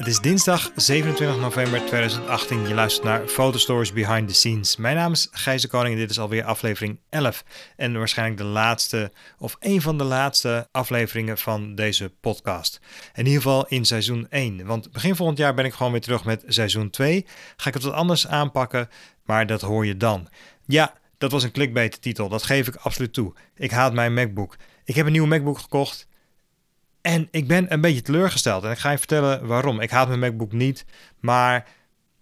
Het is dinsdag 27 november 2018. Je luistert naar Fotostories Behind the Scenes. Mijn naam is Gijs Koning en dit is alweer aflevering 11. En waarschijnlijk de laatste, of een van de laatste afleveringen van deze podcast. In ieder geval in seizoen 1. Want begin volgend jaar ben ik gewoon weer terug met seizoen 2. Ga ik het wat anders aanpakken, maar dat hoor je dan. Ja, dat was een clickbait titel, dat geef ik absoluut toe. Ik haat mijn MacBook. Ik heb een nieuwe MacBook gekocht en ik ben een beetje teleurgesteld. En ik ga je vertellen waarom. Ik haat mijn MacBook niet, maar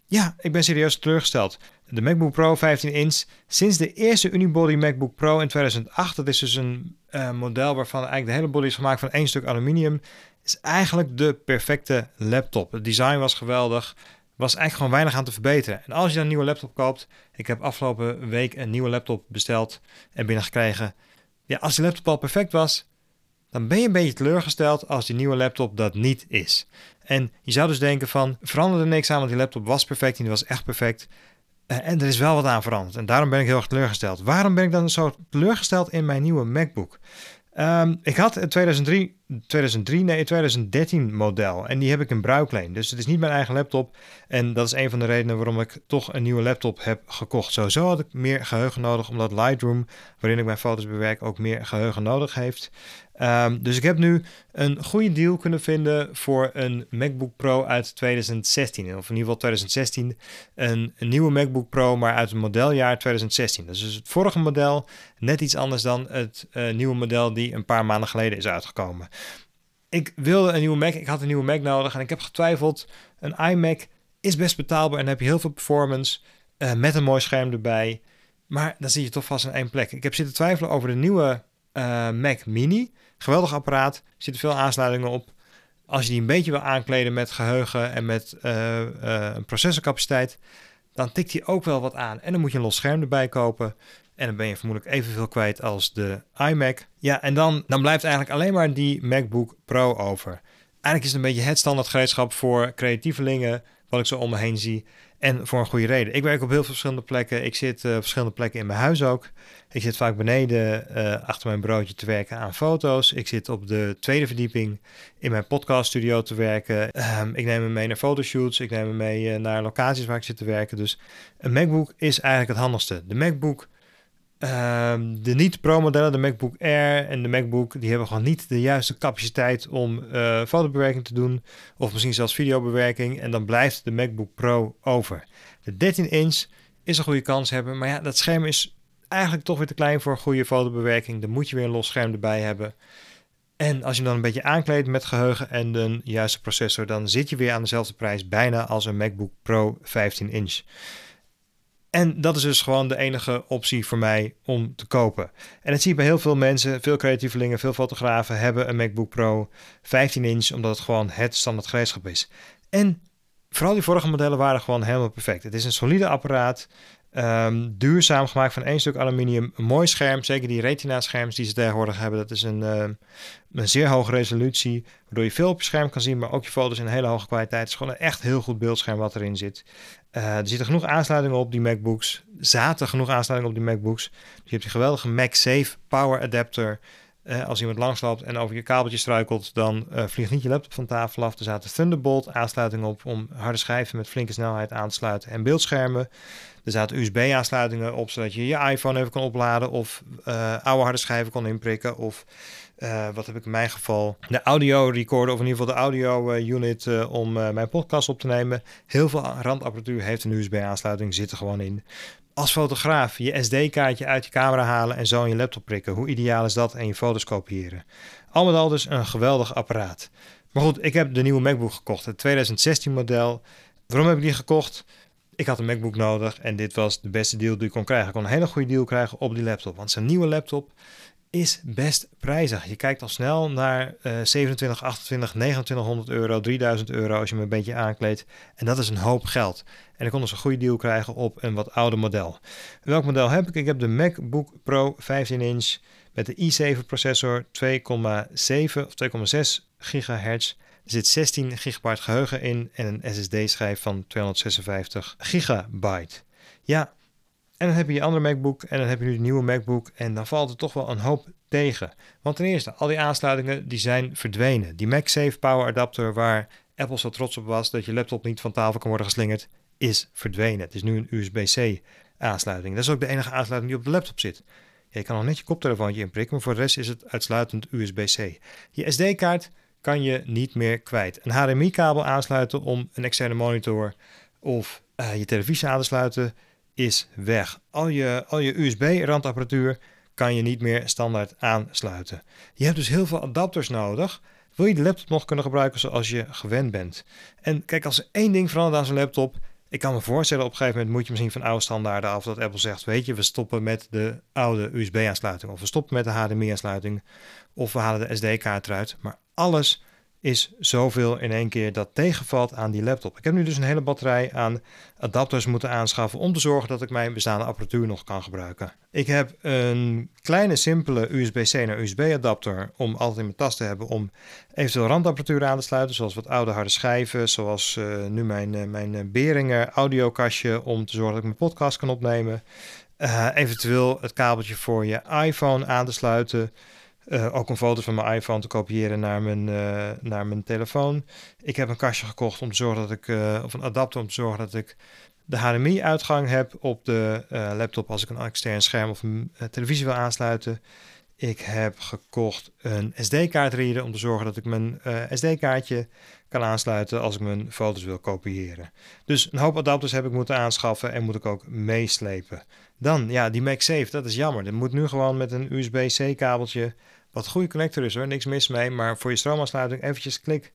ja, ik ben serieus teleurgesteld. De MacBook Pro 15 inch, sinds de eerste Unibody MacBook Pro in 2008, dat is dus een uh, model waarvan eigenlijk de hele body is gemaakt van één stuk aluminium, is eigenlijk de perfecte laptop. Het design was geweldig, was eigenlijk gewoon weinig aan te verbeteren. En als je dan een nieuwe laptop koopt, ik heb afgelopen week een nieuwe laptop besteld en binnengekregen. Ja, als die laptop al perfect was, dan ben je een beetje teleurgesteld als die nieuwe laptop dat niet is. En je zou dus denken van, veranderde niks aan, want die laptop was perfect en die was echt perfect. Eh, en er is wel wat aan veranderd. En daarom ben ik heel erg teleurgesteld. Waarom ben ik dan zo teleurgesteld in mijn nieuwe MacBook? Ehm, ik had het 2003, 2003, nee, 2013 model en die heb ik in bruikleen. Dus het is niet mijn eigen laptop. En dat is een van de redenen waarom ik toch een nieuwe laptop heb gekocht. Sowieso had ik meer geheugen nodig, omdat Lightroom, waarin ik mijn foto's bewerk, ook meer geheugen nodig heeft. Ehm, dus ik heb nu een goede deal kunnen vinden voor een MacBook Pro uit 2016. Of in ieder geval 2016. Een, nieuwe MacBook Pro, maar uit het modeljaar 2016. Dat is dus het vorige model. Net iets anders dan het uh, nieuwe model die een paar maanden geleden is uitgekomen. Ik wilde een nieuwe Mac. Ik had een nieuwe Mac nodig. En ik heb getwijfeld. Een iMac is best betaalbaar. En heb je heel veel performance. Uh, met een mooi scherm erbij. Maar dan zie je toch vast in één plek. Ik heb zitten twijfelen over de nieuwe uh, Mac Mini. Geweldig apparaat, er zitten veel aansluitingen op. Als je die een beetje wil aankleden met geheugen en met uh, processorcapaciteit, dan tikt hij ook wel wat aan. En dan moet je een los scherm erbij kopen. En dan ben je vermoedelijk evenveel kwijt als de iMac. Ja, en dan, dan blijft eigenlijk alleen maar die MacBook Pro over. Eigenlijk is het een beetje het standaard gereedschap voor creatievelingen, wat ik zo om me heen zie. En voor een goede reden. Ik werk op heel veel verschillende plekken. Ik zit op verschillende plekken in mijn huis ook. Ik zit vaak beneden uh, achter mijn broodje te werken aan foto's. Ik zit op de tweede verdieping in mijn podcaststudio te werken. Um, ik neem me mee naar fotoshoots. Ik neem me mee uh, naar locaties waar ik zit te werken. Dus een MacBook is eigenlijk het handigste. De MacBook Um, de niet-pro-modellen, de MacBook Air en de MacBook, die hebben gewoon niet de juiste capaciteit om uh, fotobewerking te doen. Of misschien zelfs videobewerking. En dan blijft de MacBook Pro over. De 13 inch is een goede kans hebben. Maar ja, dat scherm is eigenlijk toch weer te klein voor goede fotobewerking. Dan moet je weer een los scherm erbij hebben. En als je hem dan een beetje aankleedt met geheugen en de juiste processor, dan zit je weer aan dezelfde prijs bijna als een MacBook Pro 15 inch. En dat is dus gewoon de enige optie voor mij om te kopen. En dat zie je bij heel veel mensen, veel creatievelingen, veel fotografen hebben een MacBook Pro 15 inch, omdat het gewoon het standaard gereedschap is. En vooral die vorige modellen waren gewoon helemaal perfect. Het is een solide apparaat, um, duurzaam gemaakt van één stuk aluminium, een mooi scherm. Zeker die retina scherms die ze tegenwoordig hebben, dat is een, uh, een zeer hoge resolutie, waardoor je veel op je scherm kan zien, maar ook je foto's in hele hoge kwaliteit. Het is gewoon een echt heel goed beeldscherm wat erin zit. Uh, er zitten genoeg aansluitingen op die MacBooks. Zaten genoeg aansluitingen op die MacBooks. Dus je hebt die geweldige MagSafe power adapter. Uh, als iemand langsloopt en over je kabeltje struikelt, dan uh, vliegt niet je laptop van tafel af. Er zaten Thunderbolt aansluitingen op om harde schijven met flinke snelheid aan te sluiten en beeldschermen. Er zaten USB-aansluitingen op, zodat je je iPhone even kan opladen of oude harde schijven kon inprikken of uh, wat heb ik in mijn geval? De audio recorder, of in ieder geval de audio uh, unit om mijn podcast op te nemen. Heel veel randapparatuur heeft een USB-aansluiting, zit er gewoon in. Als fotograaf je SD-kaartje uit je camera halen en zo in je laptop prikken. Hoe ideaal is dat? En je foto's kopiëren. Al met al dus een geweldig apparaat. Maar goed, ik heb de nieuwe MacBook gekocht, het 2016 model. Waarom heb ik die gekocht? Ik had een MacBook nodig en dit was de beste deal die ik kon krijgen. Ik kon een hele goede deal krijgen op die laptop. Want zijn nieuwe laptop is best prijzig. Je kijkt al snel naar uh, 27, 28, 2900 euro, 3000 euro als je hem een beetje aankleedt. En dat is een hoop geld. En ik kon dus een goede deal krijgen op een wat ouder model. Welk model heb ik? Ik heb de MacBook Pro 15 inch met de i7 processor 2,7 of 2,6 gigahertz. Zit 16 gigabyte geheugen in en een SSD-schijf van 256 gigabyte. Ja, en dan heb je je andere MacBook en dan heb je nu de nieuwe MacBook en dan valt er toch wel een hoop tegen. Want ten eerste, al die aansluitingen die zijn verdwenen. Die MagSafe Power Adapter waar Apple zo trots op was dat je laptop niet van tafel kan worden geslingerd, is verdwenen. Het is nu een USB-C aansluiting. Dat is ook de enige aansluiting die op de laptop zit. je kan nog net je koptelefoontje inprikken, maar voor de rest is het uitsluitend USB-C. Je SD-kaart kan je niet meer kwijt. Een HDMI-kabel aansluiten om een externe monitor of uh, je televisie aan te sluiten is weg. Al je, al je USB-randapparatuur kan je niet meer standaard aansluiten. Je hebt dus heel veel adapters nodig. Wil je de laptop nog kunnen gebruiken zoals je gewend bent? En kijk, als er één ding verandert aan zo'n laptop, ik kan me voorstellen, op een gegeven moment moet je misschien van oude standaarden af dat Apple zegt, weet je, we stoppen met de oude USB-aansluiting of we stoppen met de HDMI-aansluiting of we halen de SD-kaart eruit. Maar alles is zoveel in één keer dat tegenvalt aan die laptop. Ik heb nu dus een hele batterij aan adapters moeten aanschaffen om te zorgen dat ik mijn bestaande apparatuur nog kan gebruiken. Ik heb een kleine simpele USB-C naar USB adapter om altijd in mijn tas te hebben om eventueel randapparatuur aan te sluiten, zoals wat oude harde schijven, zoals uh, nu mijn, uh, mijn Behringer audiokastje om te zorgen dat ik mijn podcast kan opnemen. Eventueel het kabeltje voor je iPhone aan te sluiten. Uh, ook een foto van mijn iPhone te kopiëren naar mijn, uh, naar mijn telefoon. Ik heb een kastje gekocht om te zorgen dat ik, uh, of een adapter om te zorgen dat ik de HDMI-uitgang heb op de laptop als ik een extern scherm of televisie wil aansluiten. Ik heb gekocht een SD-kaartreader om te zorgen dat ik mijn SD-kaartje kan aansluiten als ik mijn foto's wil kopiëren. Dus een hoop adapters heb ik moeten aanschaffen en moet ik ook meeslepen. Dan, ja, die MagSafe, dat is jammer. Dat moet nu gewoon met een USB-C kabeltje wat goede connector is hoor, niks mis mee. Maar voor je stroomaansluiting eventjes klik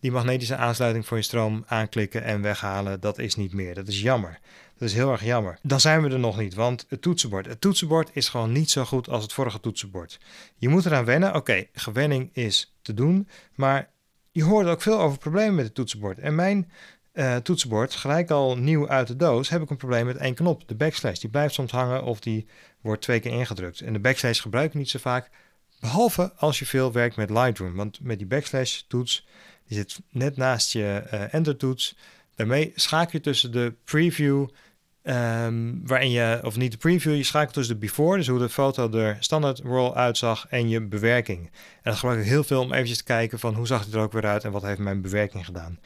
die magnetische aansluiting voor je stroom aanklikken en weghalen. Dat is niet meer. Dat is jammer. Dat is heel erg jammer. Dan zijn we er nog niet, want het toetsenbord. Het toetsenbord is gewoon niet zo goed als het vorige toetsenbord. Je moet eraan wennen. Oké, gewenning is te doen, maar je hoort ook veel over problemen met het toetsenbord. En mijn uh, toetsenbord, gelijk al nieuw uit de doos, heb ik een probleem met één knop. De backslash, die blijft soms hangen of die wordt twee keer ingedrukt. En de backslash gebruik ik niet zo vaak, Behalve als je veel werkt met Lightroom. Want met die backslash toets, die zit net naast je uh, enter toets. Daarmee schakel je tussen de preview, um, waarin je, of niet de preview, je schakelt tussen de before, dus hoe de foto er standaard roll uitzag, en je bewerking. En dat gebruik ik heel veel om eventjes te kijken van hoe zag het er ook weer uit en wat heeft mijn bewerking gedaan.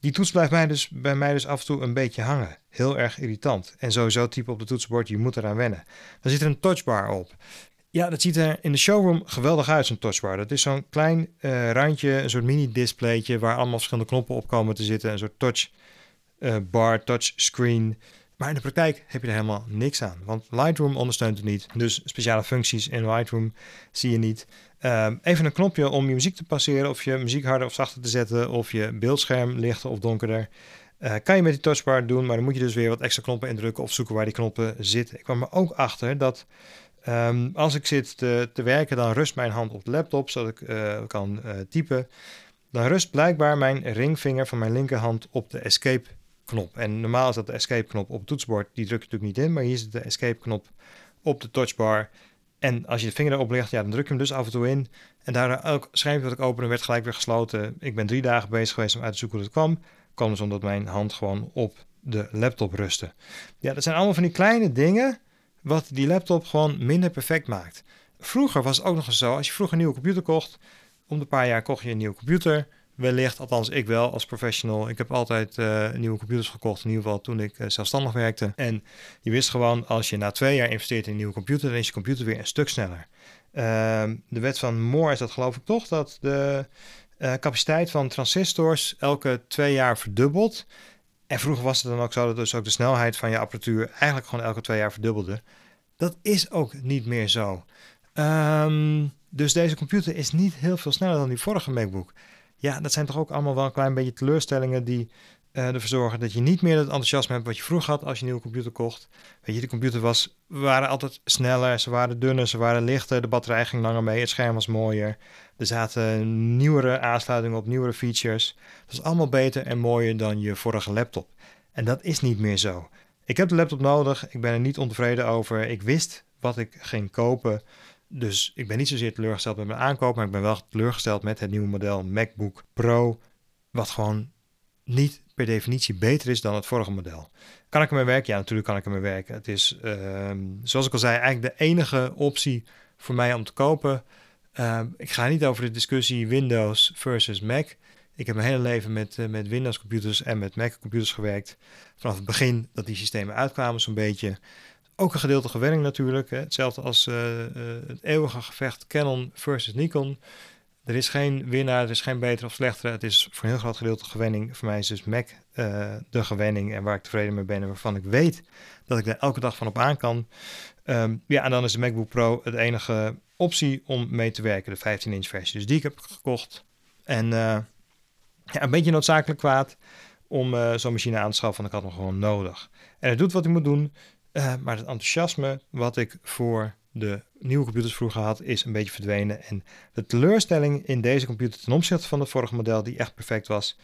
Die toets blijft mij dus, bij mij dus af en toe een beetje hangen. Heel erg irritant. En sowieso type op de toetsenbord, je moet eraan wennen. Dan zit er een touchbar op. Ja, dat ziet er in de showroom geweldig uit, zo'n touchbar. Dat is zo'n klein uh, randje, een soort mini-displaytje waar allemaal verschillende knoppen op komen te zitten. Een soort touch uh, bar, touch screen. Maar in de praktijk heb je er helemaal niks aan, want Lightroom ondersteunt het niet. Dus speciale functies in Lightroom zie je niet. Uh, even een knopje om je muziek te passeren, of je muziek harder of zachter te zetten, of je beeldscherm lichter of donkerder. Uh, kan je met die touchbar doen, maar dan moet je dus weer wat extra knoppen indrukken of zoeken waar die knoppen zitten. Ik kwam er ook achter dat Um, als ik zit te, te, werken, dan rust mijn hand op de laptop, zodat ik uh, kan uh, typen. Dan rust blijkbaar mijn ringvinger van mijn linkerhand op de escape knop. En normaal is dat de escape knop op het toetsenbord. Die druk je natuurlijk niet in, maar hier zit de escape knop op de touchbar. En als je de vinger erop legt, ja, dan druk je hem dus af en toe in. En daar elk schermpje dat ik opende werd gelijk weer gesloten. Ik ben drie dagen bezig geweest om uit te zoeken hoe het kwam. Kwam dus omdat mijn hand gewoon op de laptop rustte. Ja, dat zijn allemaal van die kleine dingen wat die laptop gewoon minder perfect maakt. Vroeger was het ook nog eens zo, als je vroeger een nieuwe computer kocht, om de paar jaar kocht je een nieuwe computer. Wellicht, althans ik wel als professional. Ik heb altijd uh, nieuwe computers gekocht, in ieder geval toen ik uh, zelfstandig werkte. En je wist gewoon, als je na twee jaar investeert in een nieuwe computer, dan is je computer weer een stuk sneller. Uh, de wet van Moore is dat geloof ik toch, dat de uh, capaciteit van transistors elke twee jaar verdubbelt. En vroeger was het dan ook zo dat dus ook de snelheid van je apparatuur eigenlijk gewoon elke twee jaar verdubbelde. Dat is ook niet meer zo. Um, dus deze computer is niet heel veel sneller dan die vorige MacBook. Ja, dat zijn toch ook allemaal wel een klein beetje teleurstellingen die uh, ervoor zorgen dat je niet meer het enthousiasme hebt wat je vroeger had als je een nieuwe computer kocht. Weet je, de computer was, waren altijd sneller, ze waren dunner, ze waren lichter, de batterij ging langer mee, het scherm was mooier. Er zaten nieuwere aansluitingen op, nieuwere features. Dat is allemaal beter en mooier dan je vorige laptop. En dat is niet meer zo. Ik heb de laptop nodig, ik ben er niet ontevreden over. Ik wist wat ik ging kopen. Dus ik ben niet zozeer teleurgesteld met mijn aankoop, maar ik ben wel teleurgesteld met het nieuwe model MacBook Pro. Wat gewoon niet per definitie beter is dan het vorige model. Kan ik ermee werken? Ja, natuurlijk kan ik ermee werken. Het is, uh, zoals ik al zei, eigenlijk de enige optie voor mij om te kopen. Uh, ik ga niet over de discussie Windows versus Mac. Ik heb mijn hele leven met, met Windows computers en met Mac computers gewerkt. Vanaf het begin dat die systemen uitkwamen zo'n beetje. Ook een gedeelte gewenning natuurlijk. Hè. Hetzelfde als het eeuwige gevecht Canon versus Nikon. Er is geen winnaar, er is geen betere of slechtere. Het is voor een heel groot gedeelte gewenning. Voor mij is dus Mac uh, de gewenning en waar ik tevreden mee ben en waarvan ik weet dat ik er elke dag van op aan kan. Um, ja, en dan is de MacBook Pro het enige optie om mee te werken, de 15-inch versie. Dus die heb ik gekocht. En uh, ja, een beetje noodzakelijk kwaad om uh, zo'n machine aan te schaffen, want ik had hem gewoon nodig. En het doet wat hij moet doen, maar het enthousiasme wat ik voor de nieuwe computers vroeger had, is een beetje verdwenen. En de teleurstelling in deze computer ten opzichte van het vorige model, die echt perfect was,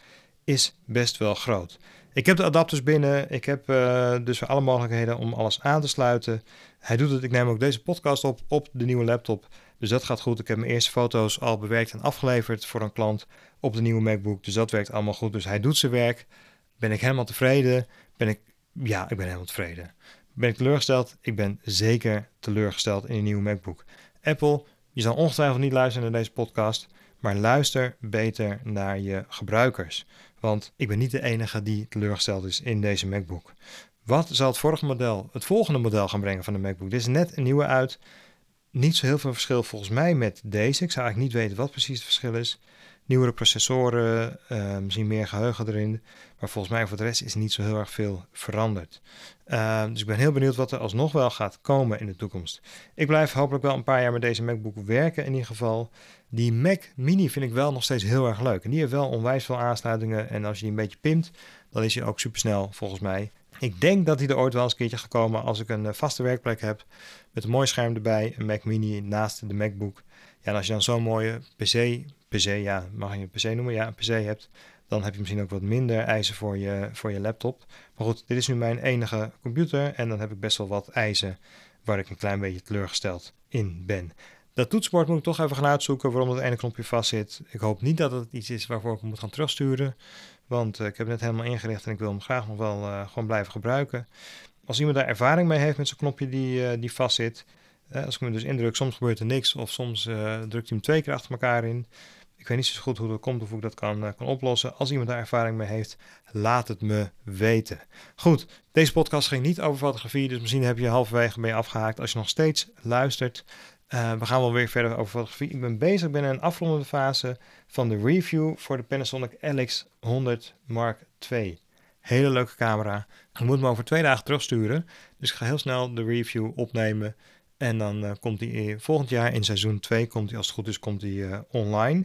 is best wel groot. Ik heb de adapters binnen. Ik heb uh, dus alle mogelijkheden om alles aan te sluiten. Hij doet het. Ik neem ook deze podcast op op de nieuwe laptop. Dus dat gaat goed. Ik heb mijn eerste foto's al bewerkt en afgeleverd voor een klant op de nieuwe MacBook. Dus dat werkt allemaal goed. Dus hij doet zijn werk. Ben ik helemaal tevreden? Ben ik, ja, ik ben helemaal tevreden. Ben ik teleurgesteld? Ik ben zeker teleurgesteld in een nieuwe MacBook. Apple, je zal ongetwijfeld niet luisteren naar deze podcast, maar luister beter naar je gebruikers. Want ik ben niet de enige die teleurgesteld is in deze MacBook. Wat zal het vorige model, het volgende model gaan brengen van de MacBook? Dit is net een nieuwe uit. Niet zo heel veel verschil volgens mij met deze. Ik zou eigenlijk niet weten wat precies het verschil is nieuwere processoren, uh, misschien meer geheugen erin. Maar volgens mij voor de rest is niet zo heel erg veel veranderd. Uh, dus ik ben heel benieuwd wat er alsnog wel gaat komen in de toekomst. Ik blijf hopelijk wel een paar jaar met deze MacBook werken in ieder geval. Die Mac Mini vind ik wel nog steeds heel erg leuk. En die heeft wel onwijs veel aansluitingen. En als je die een beetje pimpt, dan is hij ook super snel volgens mij. Ik denk dat hij er ooit wel eens een keertje gaat komen als ik een eh, vaste werkplek heb. Met een mooi scherm erbij, een Mac Mini naast de MacBook. Ja, en als je dan zo'n mooie PC PC, ja, mag je een PC noemen? Ja, een PC hebt, dan heb je misschien ook wat minder eisen voor je, voor je laptop. Maar goed, dit is nu mijn enige computer en dan heb ik best wel wat eisen waar ik een klein beetje teleurgesteld in ben. Dat toetsenbord moet ik toch even gaan uitzoeken waarom dat ene knopje vast zit. Ik hoop niet dat het iets is waarvoor ik moet gaan terugsturen. Want uh, ik heb het net helemaal ingericht en ik wil hem graag nog wel uh, gewoon blijven gebruiken. Als iemand daar ervaring mee heeft met zo'n knopje die, uh, die vast zit. als ik hem dus indruk, soms gebeurt er niks. Of soms drukt hij hem twee keer achter elkaar in. Ik weet niet zo goed hoe dat komt of hoe ik dat kan, eh, kan oplossen. Als iemand daar ervaring mee heeft, laat het me weten. Goed, deze podcast ging niet over fotografie, dus misschien heb je halverwege mee afgehaakt. Als je nog steeds luistert, we gaan wel weer verder over fotografie. Ik ben bezig, in een afrondende fase van de review voor de Panasonic LX100 Mark II. Hele leuke camera. Ik moet hem over twee dagen terugsturen, dus ik ga heel snel de review opnemen en dan uh, komt hij volgend jaar in seizoen 2, komt als het goed is, komt hij uh, online.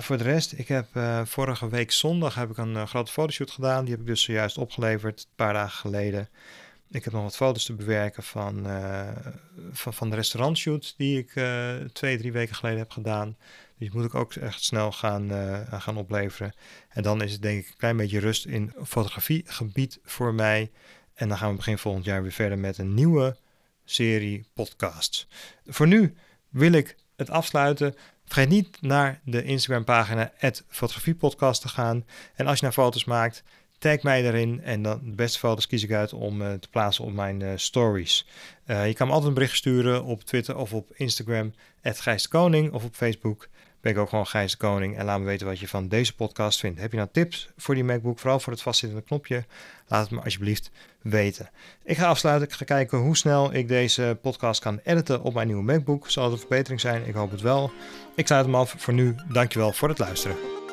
Voor de rest, ik heb vorige week zondag heb ik een grote fotoshoot gedaan. Die heb ik dus zojuist opgeleverd, een paar dagen geleden. Ik heb nog wat foto's te bewerken van, van, van de restaurantshoot die ik twee, drie weken geleden heb gedaan. Die moet ik ook echt snel gaan, gaan opleveren. En dan is het denk ik een klein beetje rust in fotografiegebied voor mij. En dan gaan we begin volgend jaar weer verder met een nieuwe serie podcasts. Voor nu wil ik het afsluiten. Vergeet niet naar de Instagram pagina fotografiepodcast te gaan. En als je naar foto's maakt, tag mij daarin. En dan de beste foto's kies ik uit om uh, te plaatsen op mijn uh, stories. Uh, je kan me altijd een bericht sturen op Twitter of op Instagram. Gijs Koning of op Facebook ben ik ook gewoon Gijs de Koning. En laat me weten wat je van deze podcast vindt. Heb je nou tips voor die MacBook, vooral voor het vastzittende knopje? Laat het me alsjeblieft weten. Ik ga afsluiten. Ik ga kijken hoe snel ik deze podcast kan editen op mijn nieuwe MacBook. Zal het een verbetering zijn? Ik hoop het wel. Ik sluit hem af voor nu. Dankjewel voor het luisteren.